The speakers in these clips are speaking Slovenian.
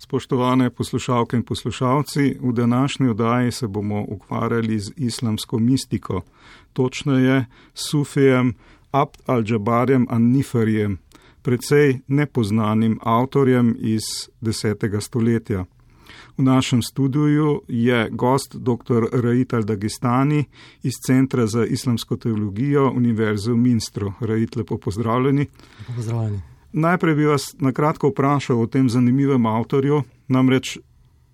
Spoštovane poslušalke in poslušalci, v današnji oddaji se bomo ukvarjali z islamsko mistiko, točneje Sufijem Abd al-Jabarjem an-Niferjem, precej nepoznanim avtorjem iz 10. stoletja. V našem studiu je gost dr. Raid al-Dagestani iz Centra za islamsko teologijo Univerze v Minstru. Raid, lepo pozdravljeni. Lepo pozdravljeni. Najprej bi vas na kratko vprašal o tem zanimivem avtorju. Namreč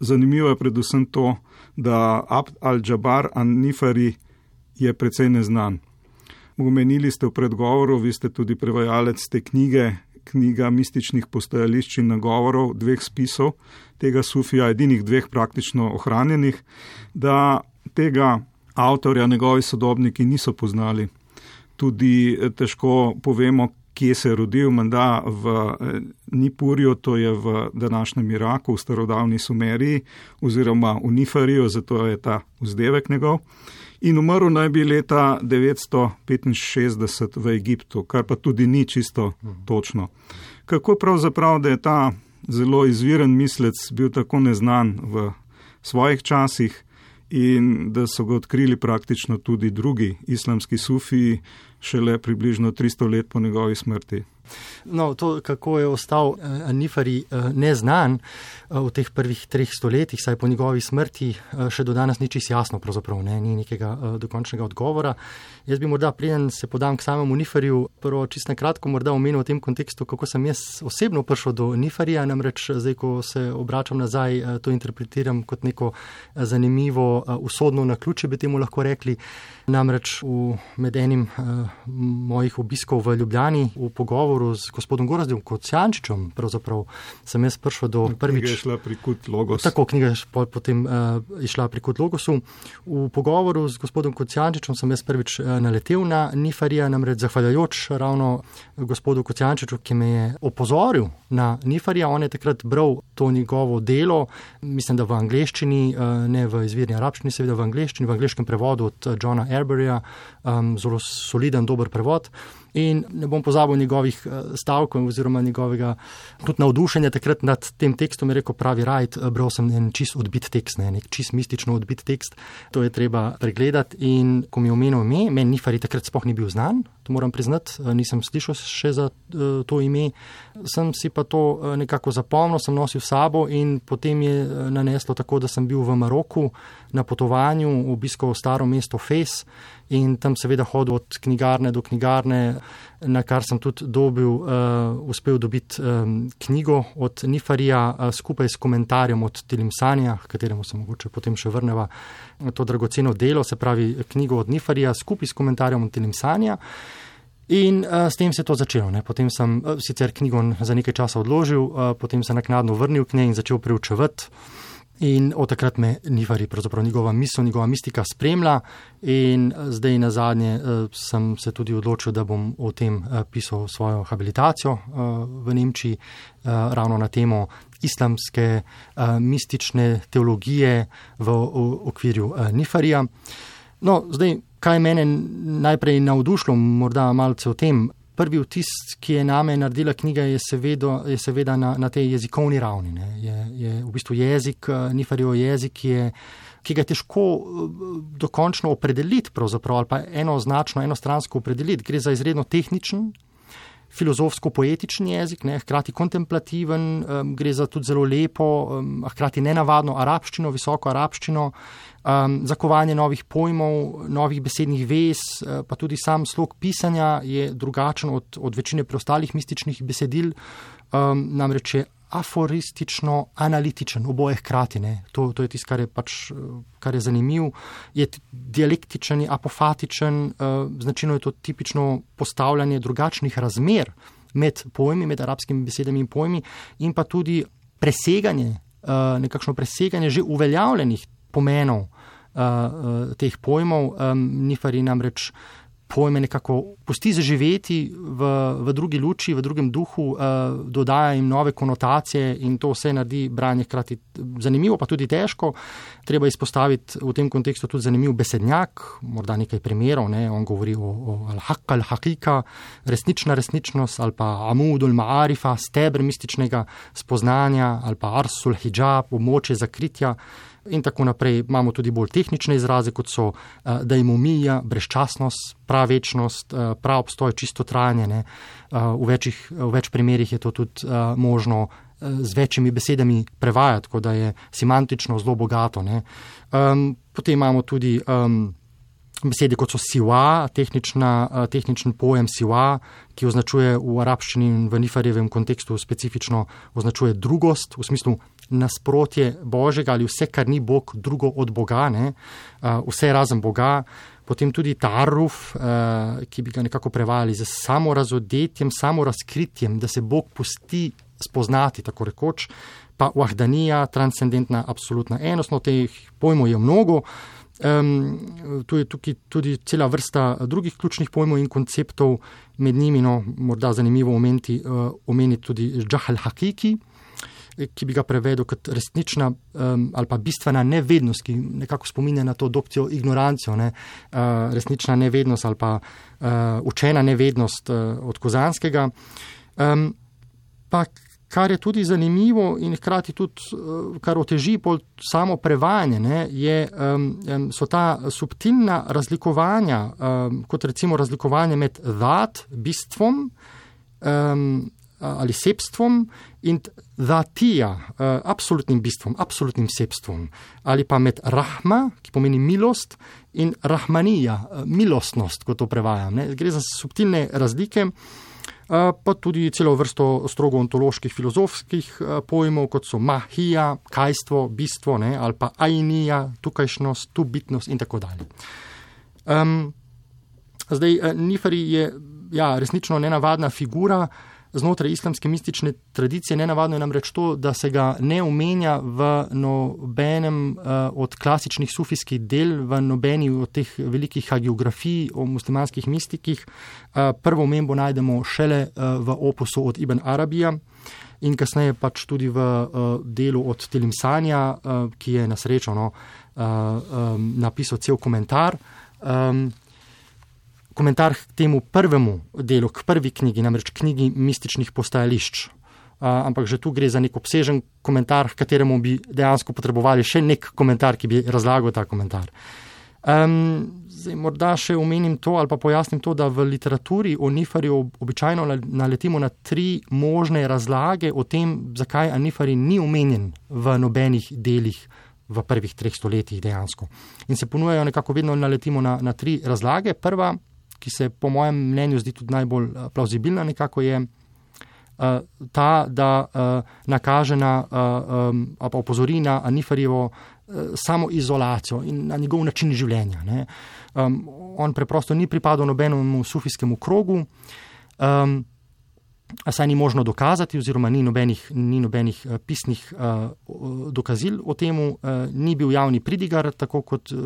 zanimivo je predvsem to, da Abd al-Jabbar an-Nifari je precej neznan. Omenili ste v predgovoru, vi ste tudi prevajalec te knjige, knjiga mističnih postajališč in nagovorov, dveh spisov tega Sufija, edinih dveh praktično ohranjenih, da tega avtorja njegovi sodobniki niso poznali. Tudi težko povemo, se je rodil, menda v eh, Nipurju, to je v današnjem Iraku, v starodavni Sumeriji, oziroma v Nifariju, zato je ta vzdevek njegov. In umrl naj bi leta 965 v Egiptu, kar pa tudi ni čisto točno. Kako pravzaprav, da je ta zelo izviren mislec bil tako neznan v svojih časih in da so ga odkrili praktično tudi drugi islamski sufiji, šele približno 300 let po njegovi smrti. No, to, kako je ostal uh, Nifari uh, neznan uh, v teh prvih treh stoletjih, saj po njegovi smrti še do danes ni čisto jasno, pravzaprav ne, ni nekega dokončnega odgovora. Jaz bi morda, preden se podam k samemu Nifariju, prvo čisto na kratko morda omenil v tem kontekstu, kako sem jaz osebno prišel do Nifarija, namreč zdaj, ko se obračam nazaj, to interpretiram kot neko zanimivo usodno na ključe, bi temu lahko rekli. Namreč v, med enim mojih obiskov v Ljubljani, v pogovoru z gospodom Gorazdom Kocijančičem, pravzaprav sem jaz prišel do prvič. Knjiga je šla pri Kut Logos. Tako, knjiga je potem uh, išla pri Kut Logosu. V pogovoru z gospodom Kocijančičem sem jaz prvič uh, naletel na Nifarija, namreč zahvaljujoč ravno gospodu Kocijančiču, ki me je opozoril na Nifarija. On je takrat bral to njegovo delo, mislim, da v angleščini, uh, ne v izvirni arabščini, seveda v angleščini, v angleškem prevodu od Johna R. Airburyja, um, zelo soliden, dober prevod. In ne bom pozabil njegovih uh, stavkov oziroma njegovega tudi navdušenja takrat nad tem tekstom. Je rekel pravi Rajt, uh, bral sem en čist odbit tekst, ne, nek čist mistično odbit tekst. To je treba pregledati. In ko mi je omenil ime, meni Nifari takrat sploh ni bil znan, to moram priznati, uh, nisem slišal še za to ime. Sem si pa to nekako zapomnil, sem nosil sabo in potem je naneslo tako, da sem bil v Maroku na potovanju, obiskal staro mesto Fes in tam seveda hodil od knjigarne do knjigarne, na kar sem tudi dobil, uh, uspel dobiti um, knjigo od Nifarija uh, skupaj s komentarjem od Tilimsanja, kateremu se mogoče potem še vrneva to dragoceno delo, se pravi knjigo od Nifarija skupaj s komentarjem od Tilimsanja. In uh, s tem se je to začelo. Ne. Potem sem uh, sicer knjigo za nekaj časa odložil, uh, potem se naknadno vrnil k njej in začel preučevati. In od takrat me Nivari, pravzaprav njegova misel, njegova mistika spremlja. In eh, zdaj na zadnje uh, sem se tudi odločil, da bom o tem uh, pisal svojo habilitacijo v Nemčiji, ravno na temo islamske mistične teologije v, okviru Nifarija. No, zdaj, kaj mene najprej navdušilo, morda malce o tem, prvi vtis, ki je name naredila knjiga, je seveda, je seveda na, na tej jezikovni ravni. Je, je v bistvu jezik, eh, nifarijo jezik, ki, je, ki ga je težko eh, dokončno opredeliti, ali pa enoznačno, enostransko opredeliti. Gre za izredno tehničen. Filozofsko-poetičen jezik, ne, hkrati kontemplativen, um, gre za tudi zelo lepo, um, hkrati nenavadno arabščino, visoko arabščino, um, zakovanje novih pojmov, novih besednih vez, uh, pa tudi sam slog pisanja je drugačen od, od večine preostalih mističnih besedil, um, namreč je aforistično, analitičen, oboje hkrati. To, to je tisto, kar je, pač, kar je zanimivo. Je dialektičen, je apofatičen, uh, značilno je to tipično postavljanje drugačnih razmer med pojmi, med arabskimi besedami in pojmi, in pa tudi preseganje, uh, nekakšno preseganje že uveljavljenih pomenov teh pojmov. Nifari namreč pojme nekako pusti zaživeti v, v drugi luči, v drugem duhu, uh, dodaja jim nove konotacije in to vse naredi branje hkrati zanimivo, pa tudi težko. Treba izpostaviti v tem kontekstu tudi zanimiv besednjak, morda nekaj primerov. Ne? On govori o, o al-haq al-hakika, resnična resničnost ali pa amudul ma'arifa, stebr mističnega spoznanja ali pa arsul hijab, območje zakritja in tako naprej. Imamo tudi bolj tehnične izraze, kot so uh, daimomija, brezčasnost, pravečnost, uh, prav obstoj, čisto trajanje. Uh, v, večjih, v več primerjih je to tudi uh, možno uh, z večjimi besedami prevajati, tako da je semantično zelo bogato. Um, potem imamo tudi. Um, Besede kot so siwa, tehnična, tehničen pojem siwa, ki označuje v arabščini in v nifarjevem kontekstu specifično označuje drugost, v smislu nasprotje Božjega ali vse, kar ni Bog, drugo od Boga, ne? vse razen Boga. Potem tudi taruf, ki bi ga nekako prevajali z samo razodetjem, samo razkritjem, da se Bog pusti spoznati, tako rekoč, pa vahdanija, transcendentna, absolutna enost. No, teh pojmov je mnogo. Um, tu je tukaj tudi cela vrsta drugih ključnih pojmov in konceptov, med njimi, no, morda zanimivo omeniti, uh, omeniti tudi Džahal Hakiki, ki bi ga prevedel kot resnična um, ali pa bistvena nevednost, ki nekako spominja na to dokcijo ignorancijo, ne? uh, resnična nevednost ali pa uh, učena nevednost uh, od Kozanskega. Um, pa kar je tudi zanimivo in hkrati tudi, uh, kar oteži pol samo prevajanje, ne, je, um, so ta subtilna razlikovanja, um, kot recimo razlikovanje med vat, bistvom, um, ali sebstvom in zatija, uh, absolutnim bistvom, absolutnim sebstvom, ali pa med rahma, ki pomeni milost, in rahmanija, uh, milostnost, kot to prevajam. Ne? Gre za subtilne razlike, uh, pa tudi celo vrsto strogo ontoloških filozofskih uh, pojmov, kot so mahija, kajstvo, bistvo, ne? ali pa ajnija, tukajšnost, tu bitnost in tako dalje. Um, zdaj, uh, Nifari je ja, resnično nenavadna figura znotraj islamske mistične tradicije. Nenavadno je namreč to, da se ga ne omenja v nobenem uh, od klasičnih sufijskih del, v nobeni od teh velikih hagiografij o muslimanskih mistikih. Uh, prvo omembo najdemo šele uh, v opusu od Ibn Arabija. In kasneje pač tudi v uh, delu od Telimsanja, uh, ki je na srečo no, uh, um, napisal cel komentar. Um, komentar k temu prvemu delu, k prvi knjigi, namreč knjigi mističnih postajališč. Uh, ampak že tu gre za nek obsežen komentar, kateremu bi dejansko potrebovali še nek komentar, ki bi razlagal ta komentar. Um, zdaj, morda še omenim to ali pa pojasnim to, da v literaturi o Nifarju običajno naletimo na tri možne razlage o tem, zakaj Anifari ni omenjen v nobenih delih v prvih treh stoletjih dejansko. In se ponujajo nekako vedno naletimo na, na tri razlage. Prva ki se po mojem mnenju zdi tudi najbolj eh, plauzibilna, nekako je uh, ta, da uh, nakaže na, uh, um, pa opozori na Anifarjevo uh, samo izolacijo in na njegov način življenja. Um, on preprosto ni pripadal nobenemu sufijskemu krogu. Um, Saj ni možno dokazati, oziroma ni nobenih, ni nobenih uh, pisnih uh, dokazil o tem, uh, ni bil javni pridigar, tako kot uh,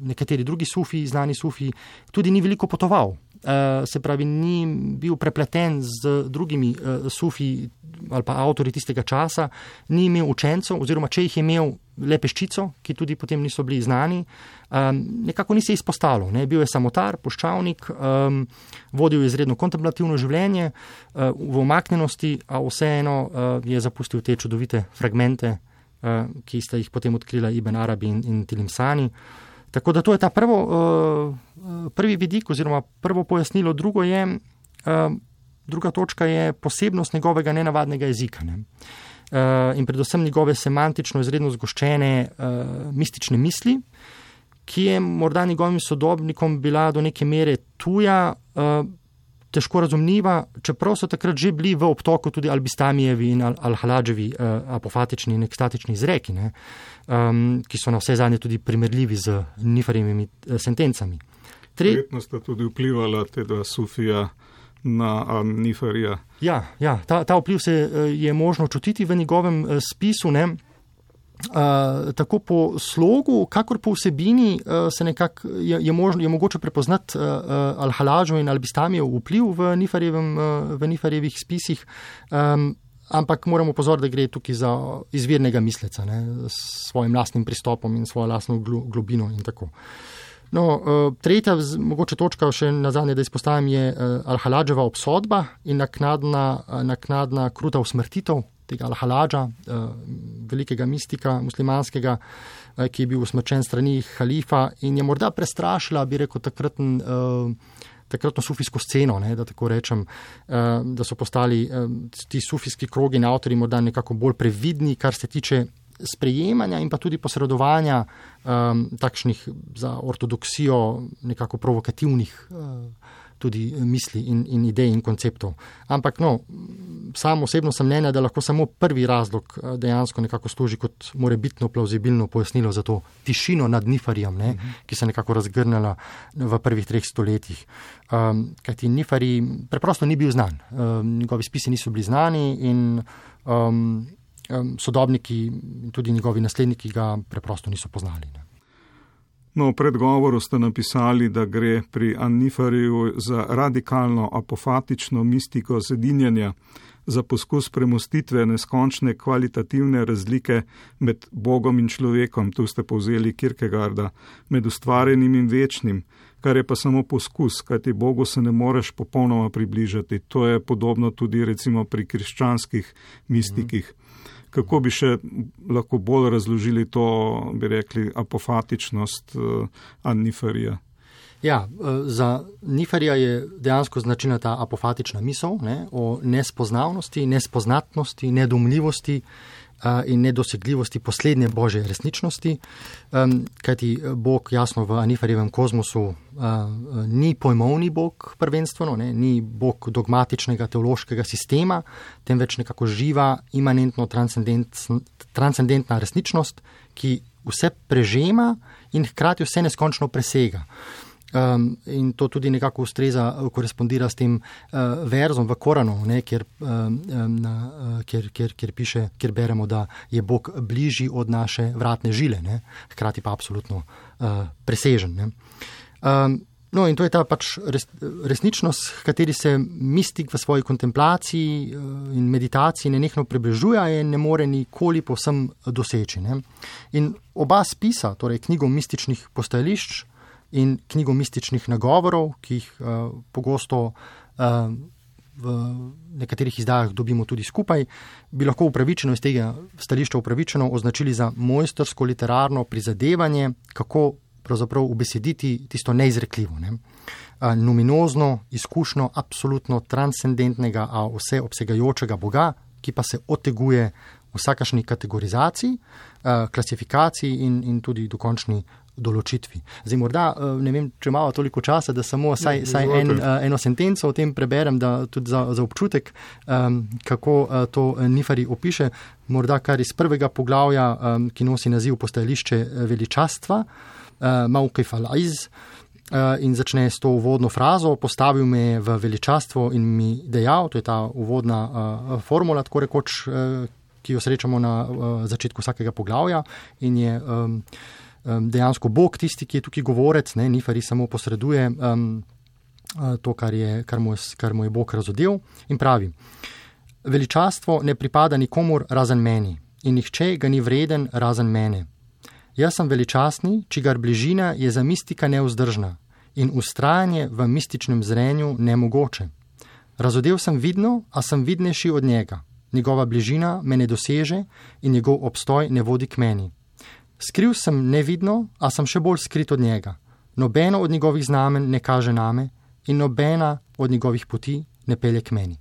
nekateri drugi sufi, znani sufi, tudi ni veliko potoval. Uh, se pravi, ni bil prepleten z drugimi uh, sufi ali pa avtori tistega časa, ni imel učencev, oziroma če jih je imel le peščico, ki tudi potem niso bili znani, um, nekako ni se izpostavil. Ne? Bil je samotar, poščavnik, um, vodil je izredno kontemplativno življenje uh, v omaknjenosti, a vseeno je zapustil te čudovite fragmente, ki sta jih potem odkrila Ibn Arabi in, in Tilimsani. Uh, Tako da to je ta prvo, uh, prvi vidik oziroma prvo pojasnilo. Drugo je, uh, druga točka je posebnost njegovega nenavadnega jezika ne? uh, in predvsem njegove semantično izredno zgoščene mistične misli, ki je morda njegovim sodobnikom bila do neke mere tuja. Težko razumljiva, čeprav so takrat že bili v obtoku tudi Albistamijevi in Al-Haladževi uh, apofatični in ekstatični izreki, ne, um, ki so na vse zadnje tudi primerljivi z Nifarjevimi uh, sentencami. Verjetno sta tudi vplivala teda Sufija na Nifarja. Ja, ja ta, ta vpliv se uh, je možno čutiti v njegovem spisu. Ne. Uh, tako po slogu, kakor po vsebini, uh, nekak, je, je, možno, je mogoče prepoznati uh, uh, Al-Halažo in Al-Bistamijev vpliv v, uh, v Nifarjevih spisih, um, ampak moramo pozoriti, da gre tukaj za izvirnega misleca ne, s svojim lastnim pristopom in svojo lastno globino in tako. No, tretja, mogoče točka, še na zadnje, da izpostavim, je Al-Halaževa obsodba in naknadna, naknadna kruta usmrtitev tega Al-Haladža, eh, velikega mistika muslimanskega, eh, ki je bil usmrčen strani halifa in je morda prestrašila, bi rekel, takratn, eh, takratno sufijsko sceno, ne, da tako rečem, da so postali ti sufijski krogi in avtori morda nekako bolj previdni, kar se tiče sprejemanja in pa tudi posredovanja um, takšnih za ortodoksijo nekako provokativnih uh, tudi misli in, in idej in konceptov. Ampak no, sam osebno sem mnenja, da lahko samo prvi razlog eh, dejansko nekako služi kot morebitno plauzibilno pojasnilo za to tišino nad Nifarijem, ne, mhm. ki se je nekako razgrnila v prvih treh stoletjih. Um, kajti Nifari preprosto ni bil znan, um, njegovi spisi niso bili znani in um, um, sodobniki, tudi njegovi nasledniki ga preprosto niso poznali. Ne. No, v predgovoru ste napisali, da gre pri Annifariju za radikalno apofatično mistiko zedinjanja, za poskus premustitve neskončne kvalitativne razlike med Bogom in človekom, tu ste povzeli Kierkegaarda, med ustvarjenim in večnim, kar je pa samo poskus, kajti Bogu se ne moreš popolnoma približati. To je podobno tudi recimo pri krščanskih mistikih. Mm kako bi še lahko bolj razložili to, bi rekli, apofatičnost uh, Anniferija? Ja, eh, za Niferija je dejansko značilna ta apofatična misel ne, o nespoznavnosti, nespoznatnosti, nedomljivosti, uh, in nedosegljivosti poslednje božje resničnosti, kajti Bog jasno v Anifarjevem kozmosu ni pojmovni Bog prvenstveno, ne, ni Bog dogmatičnega teološkega sistema, temveč nekako živa, imanentno transcendentna resničnost, ki vse prežema in hkrati vse neskončno presega. Um, in to tudi nekako ustreza, korespondira s tem uh, verzom v Koranu, ne, kjer, um, na, uh, kjer, kjer, kjer piše, kjer beremo, da je Bog bližji od naše vratne žile, ne, hkrati pa absolutno uh, presežen. Um, no, in to je ta pač res, resničnost, kateri se mistik v svoji kontemplaciji in meditaciji nenehno približuje in ne more nikoli povsem doseči. Ne. In oba spisa, torej knjigo mističnih postajališč, in knjigo mističnih nagovorov, ki jih uh, pogosto uh, v nekaterih izdajah dobimo tudi skupaj, bi lahko upravičeno iz tega stališča upravičeno označili za mojstersko literarno prizadevanje, kako pravzaprav ubesediti tisto neizrekljivo. Ne? Numinozno, izkušnjo, absolutno transcendentnega, a vse obsegajočega Boga, ki pa se oteguje vsakašni kategorizaciji, klasifikaciji in, in tudi dokončni določitvi. Zdaj, morda eh, ne vem, če imamo toliko časa, da samo saj, saj en, eh, eno sentenco o tem preberem, da tudi za, za občutek, um, kako uh, to Nifari opiše. Morda kar iz prvega poglavja, um, ki nosi naziv postajališče veličastva, uh, Maukif al-Aiz. Uh, in začne s to uvodno frazo, postavil me je v veličastvo in mi dejal, to je ta uvodna uh, formula, tako rekoč, uh, ki jo srečamo na uh, začetku vsakega poglavja. In je um, dejansko Bog tisti, ki je tukaj govorec, ne, Nifari samo posreduje um, to, kar, je, kar, mu je, kar mu je Bog razodel in pravi: Veličastvo ne pripada nikomor razen meni in nihče ga ni vreden razen mene. Jaz sem veličastni, čigar bližina je za mistika neuzdržna in ustrajanje v mističnem zrenju nemogoče. Razodel sem vidno, a sem vidnejši od njega. Njegova bližina me ne doseže in njegov obstoj ne vodi k meni. Skril sem nevidno, a sem še bolj skrit od njega. Nobeno od njegovih znamen ne kaže name in nobena od njegovih poti ne pelje k meni.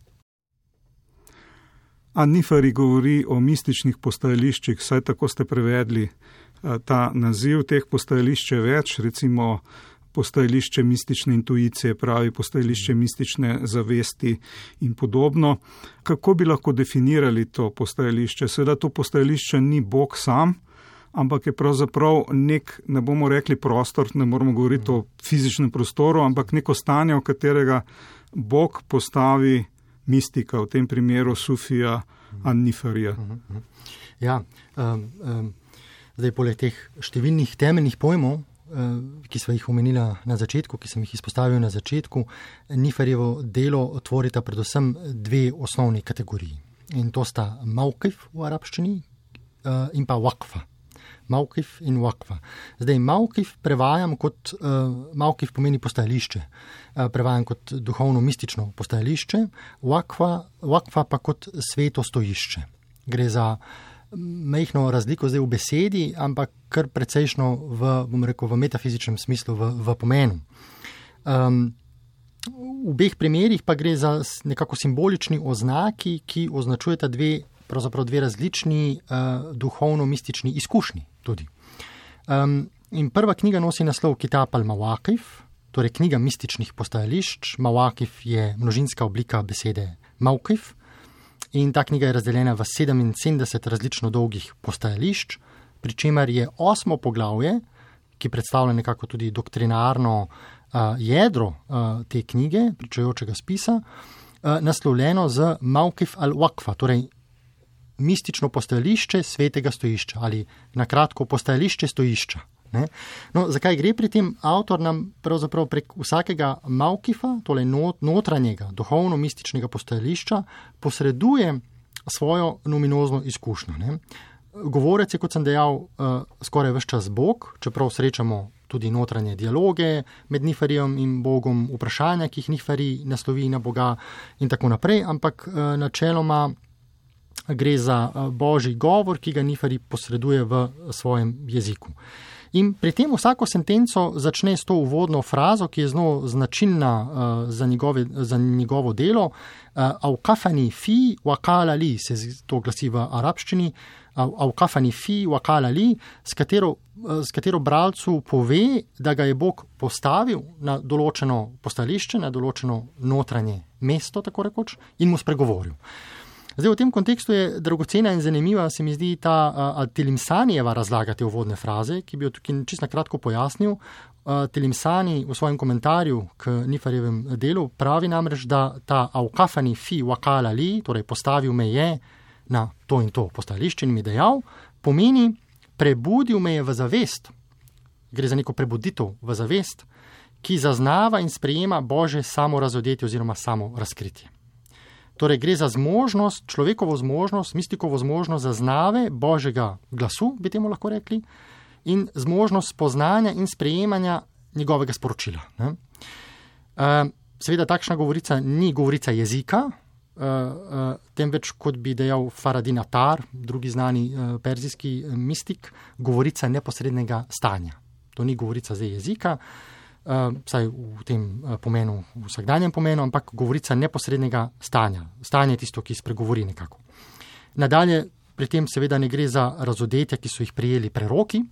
Anifari govori o mističnih postajališčih, saj tako ste prevedli eh, ta naziv teh postajališč več, recimo postajališče mistične intuicije, pravi postajališče mistične zavesti in podobno. Kako bi lahko definirali to postajališče? Seveda to postajališče ni Bog sam, ampak je pravzaprav nek, ne bomo rekli prostor, ne moramo govoriti o fizičnem prostoru, ampak neko stanje, v katerega Bog postavi mistika, v tem primeru Sufija Anniferija. Ja, um, um. Zdaj, poleg teh številnih temeljnih pojmov, ki smo jih omenili na začetku, ki sem jih izpostavil na začetku, Niferjevo delo otvorita predvsem dve osnovni kategoriji. In to sta Maukif v arabščini in pa Wakfa. Maukif in Wakfa. Zdaj, Maukif prevajam kot uh, Maukif pomeni postajališče, uh, prevajam kot duhovno-mistično postajališče, Wakfa, Wakfa pa kot sveto stojišče. Gre za mehko razliko zdaj v besedi, ampak kar precejšno v, rekel, v metafizičnem smislu, v, v pomenu. Um, v obeh primerjih pa gre za nekako simbolični oznaki, ki označujeta dve pravzaprav dve različni uh, duhovno-mistični izkušnji. Um, in prva knjiga nosi naslov Kitab al-Mawakif, torej knjiga mističnih postajališč. Mawakif je množinska oblika besede Mawkif. In ta knjiga je razdeljena v 77 različno dolgih postajališč, pri čemer je osmo poglavje, ki predstavlja nekako tudi doktrinarno uh, jedro uh, te knjige, pričajočega spisa, uh, naslovljeno z Mawkif al-Wakfa, torej mistično postajališče svetega stojišča ali na kratko postajališče stojišča. No, zakaj gre pri tem? Avtor nam pravzaprav prek vsakega Maukifa, torej not, notranjega, duhovno-mističnega postajališča, posreduje svojo nominozno izkušnjo. Ne? Govorec je, kot sem dejal, uh, skoraj vse čas Bog, čeprav srečamo tudi notranje dialoge med Niferijem in Bogom, vprašanja, ki jih Niferi naslovi na Boga in tako naprej, ampak uh, načeloma gre za eh, božji govor, ki ga Nifari posreduje v svojem jeziku. In pri tem vsako sentenco začne s to uvodno frazo, ki je zelo značilna uh, za, njegove, za njegovo delo. Avkafani uh, fi, wakala li, se to glasi v arabščini. Avkafani fi, wakala li, s katero, uh, s katero bralcu pove, da ga je Bog postavil na določeno postališče, na določeno notranje mesto, tako rekoč, in mu spregovoril. Uh, Zdaj, v tem kontekstu je dragocena in zanimiva, se mi zdi ta uh, Telimsanijeva razlaga te uvodne fraze, ki bi jo tukaj čisto kratko pojasnil. Uh, Telimsani v svojem komentarju k Nifarjevem delu pravi namreč, da ta avkafani fi wakala li, torej postavil me je na to in to postališče in mi dejal, pomeni prebudil me je v zavest. Gre za neko prebuditev v zavest, ki zaznava in sprejema Bože samo razodetje oziroma samo razkritje. Torej, gre za zmožnost, človekovo zmožnost, mistikovo zmožnost zaznave božjega glasu, bi temu lahko rekli, in zmožnost spoznanja in sprejemanja njegovega sporočila. Ne? Seveda, takšna govorica ni govorica jezika, temveč, kot bi dejal Faradin Atar, drugi znani perzijski mistik, govorica neposrednega stanja. To ni govorica zdaj jezika vsaj v tem pomenu, v vsakdanjem pomenu, ampak govorica neposrednega stanja. Stanje je tisto, ki spregovori nekako. Nadalje, pri tem seveda ne gre za razodetja, ki so jih prijeli preroki,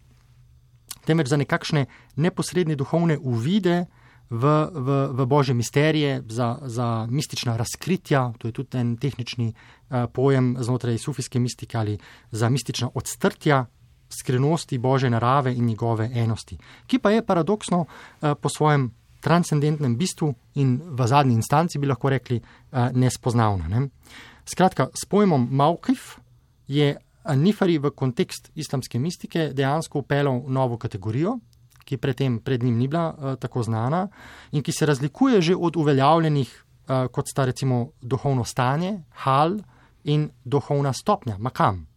temveč za nekakšne neposredne duhovne uvide v, v, v božje misterije, za, za mistična razkritja, to je tudi en tehnični uh, pojem znotraj sufijske mistike ali za mistična odstrtja, skrivnosti Božje narave in njegove enosti, ki pa je paradoksno eh, po svojem transcendentnem bistvu in v zadnji instanci bi lahko rekli eh, nespoznavna. Ne? Skratka, s pojmom Maukif je Nifari v kontekst islamske mistike dejansko upeljal novo kategorijo, ki predtem pred njim ni bila uh, tako znana in ki se razlikuje že od uveljavljenih, uh, kot sta recimo duhovno stanje, hal in duhovna stopnja, makam.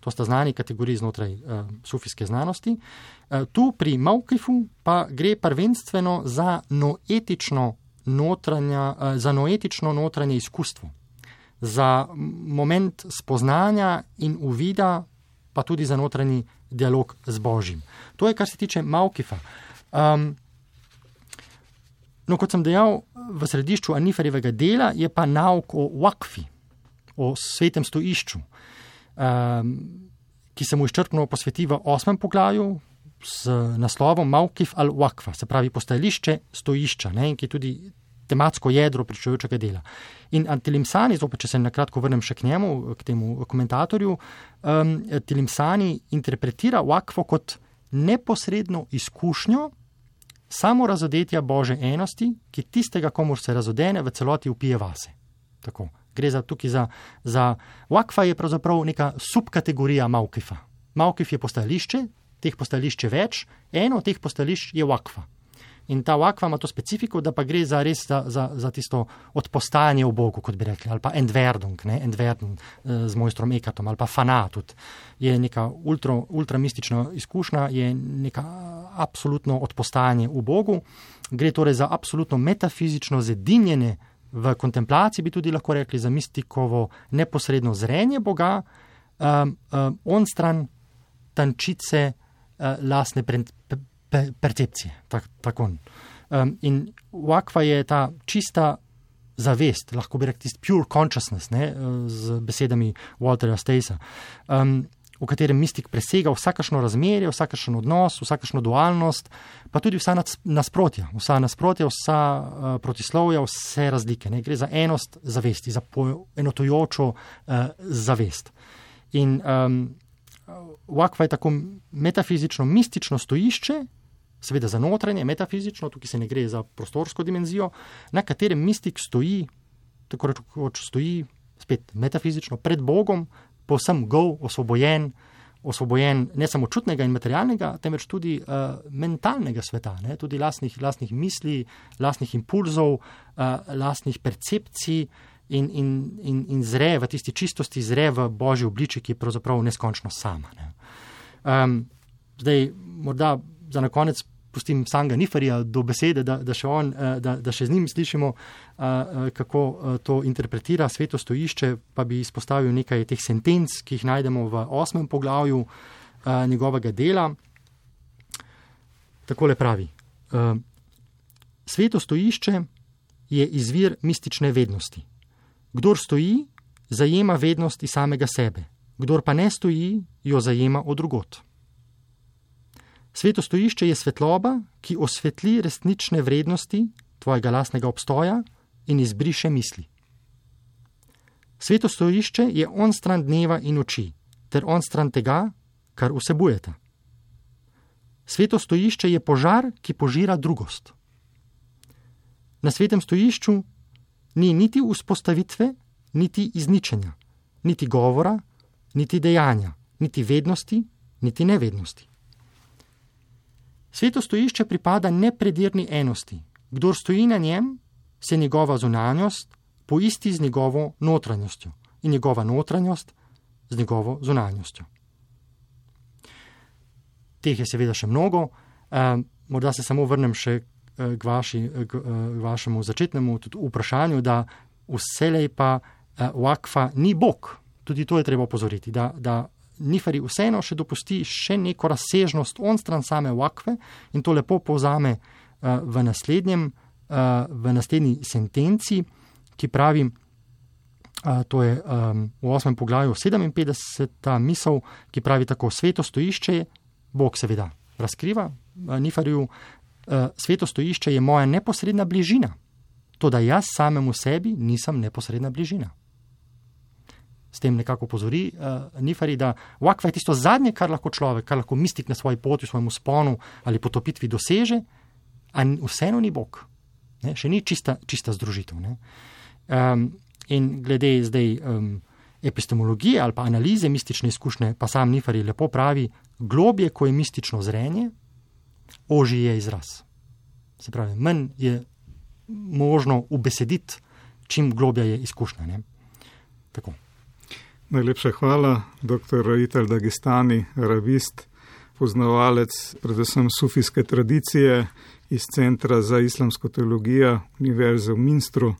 To sta znani kategoriji znotraj uh, sufijske znanosti. Uh, tu pri Maukifu pa gre prvenstveno za noetično, notranja, uh, za noetično notranje izkustvo, za moment spoznanja in uvida, pa tudi za notranji dialog z Božjim. To je, kar se tiče Maukifa. Um, no, kot sem dejal, v središču Aniferjevega dela je pa nauk o Wakfi, o svetem stoišču um, ki se mu izčrpno posveti v osmem poglavju z naslovom Maukif al-Wakfa, se pravi postajališče stojišča, ne, ki je tudi tematsko jedro pričujočega dela. In Antilimsani, zopet, če se na kratko vrnem še k njemu, k temu komentatorju, um, Antilimsani interpretira Wakfo kot neposredno izkušnjo samo razodetja Bože enosti, ki tistega, komur se razodene, v celoti upije vase. Tako gre za tukaj za, za Wakfa, je pravzaprav neka subkategorija Maukifa. Maukif je postajališče, teh postajališč je več, eno od teh postajališč je vakva. In ta vakva ima to specifiko, da pa gre za res za, za, za tisto odpostajanje v Bogu, kot bi rekli, ali pa endverdung, ne, endverdung eh, z mojstrom Ekatom, ali pa fanatut. Je neka ultra, ultramistična izkušnja, je neka absolutno odpostajanje v Bogu. Gre torej za absolutno metafizično zedinjenje v kontemplaciji, bi tudi lahko rekli, za mistikovo neposredno zrenje Boga, um, um, on stran tančice uh, lastne pre, pe, percepcije. Tak, tako. Um, in vakva je ta čista zavest, lahko bi rekli, pure consciousness, ne, z besedami Walterja Stacea. Um, v katerem mistik presega vsakašno razmerje, vsakašen odnos, vsakašno dualnost, pa tudi vsa nasprotja, vsa nasprotja, vsa uh, protislovja, vse razlike. Ne? Gre za enost zavesti, za enotojočo uh, zavest. In um, Vakva je tako metafizično, mistično stojišče, seveda za notranje, metafizično, tukaj se ne gre za prostorsko dimenzijo, na katerem mistik stoji, tako rekoč stoji, spet metafizično, pred Bogom, povsem gov, osvobojen, osvobojen ne samo čutnega in materialnega, temveč tudi uh, mentalnega sveta, ne? tudi lastnih, lastnih misli, lastnih impulzov, uh, lastnih percepcij in, in, in, in zre v tisti čistosti, zre v božji obliči, ki je pravzaprav neskončno sama. Ne? Um, zdaj, morda za na konec pustim samega Niferija do besede, da, da, še on, eh, da, da še z njim slišimo, eh, eh, kako to interpretira sveto stojišče, pa bi izpostavil nekaj teh sentenc, ki jih najdemo v osmem poglavju njegovega dela. Takole pravi. Sveto stojišče je izvir mistične vednosti. Kdor stoji, zajema vednost iz samega sebe, kdor pa ne stoji, jo zajema od drugot. Sveto stojišče je svetloba, ki osvetli resnične vrednosti tvojega lastnega obstoja in izbriše misli. Sveto stojišče je on stran dneva in oči, ter on stran tega, kar vsebujete. Sveto stojišče je požar, ki požira drugost. Na svetem stojišču ni niti vzpostavitve, niti izničenja, niti govora, niti dejanja, niti vednosti, niti nevednosti. Sveto stojišče pripada nepredirni enosti. Kdor stoji na njem, se njegova zunanjost poisti z njegovo notranjostjo in njegova notranjost z njegovo zunanjostjo. Teh je seveda še mnogo, eh, morda se samo vrnem še eh, k, vaši, k, eh, k vašemu začetnemu vprašanju, da vselej pa eh, Wakfa ni Bog. Tudi to je treba opozoriti, da, da Nifari vseeno še dopusti še neko razsežnost on stran same vakve in to lepo povzame uh, v, naslednjem, uh, v naslednji sentenci, ki pravi, uh, to je um, v osmem poglavju 57. misel, ki pravi tako: sveto stojišče je, Bog seveda razkriva uh, Nifarju, uh, sveto stojišče je moja neposredna bližina. To, da jaz samemu sebi nisem neposredna bližina s tem nekako pozori uh, Nifari, da vakva je tisto zadnje, kar lahko človek, kar lahko mistik na svoji poti, v svojem sponu ali potopitvi doseže, a vseeno ni Bog. Ne? Še ni čista, čista združitev. Um, in glede zdaj um, epistemologije ali pa analize mistične izkušnje, pa sam Nifari lepo pravi, globje, ko je mistično zrenje, oži je izraz. Se pravi, manj je možno ubesediti, čim globja je izkušnja. Ne? Tako. Najlepša hvala, dr. Raitel Dagestani, ravist, poznavalec predvsem sufijske tradicije iz Centra za islamsko teologijo Univerze v Minstru.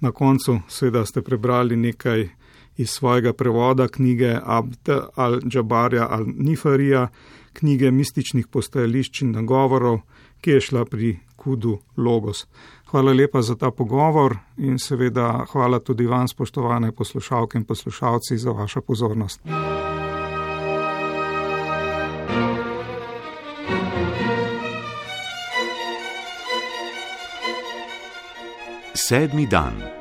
Na koncu seveda ste prebrali nekaj iz svojega prevoda knjige Abd al-Džabarja al-Nifarija, knjige mističnih postajališč in nagovorov, ki je šla pri Kudu Logos. Hvala lepa za ta pogovor in seveda hvala tudi vam, spoštovane poslušalke in poslušalci, za vašo pozornost. Sedmi dan.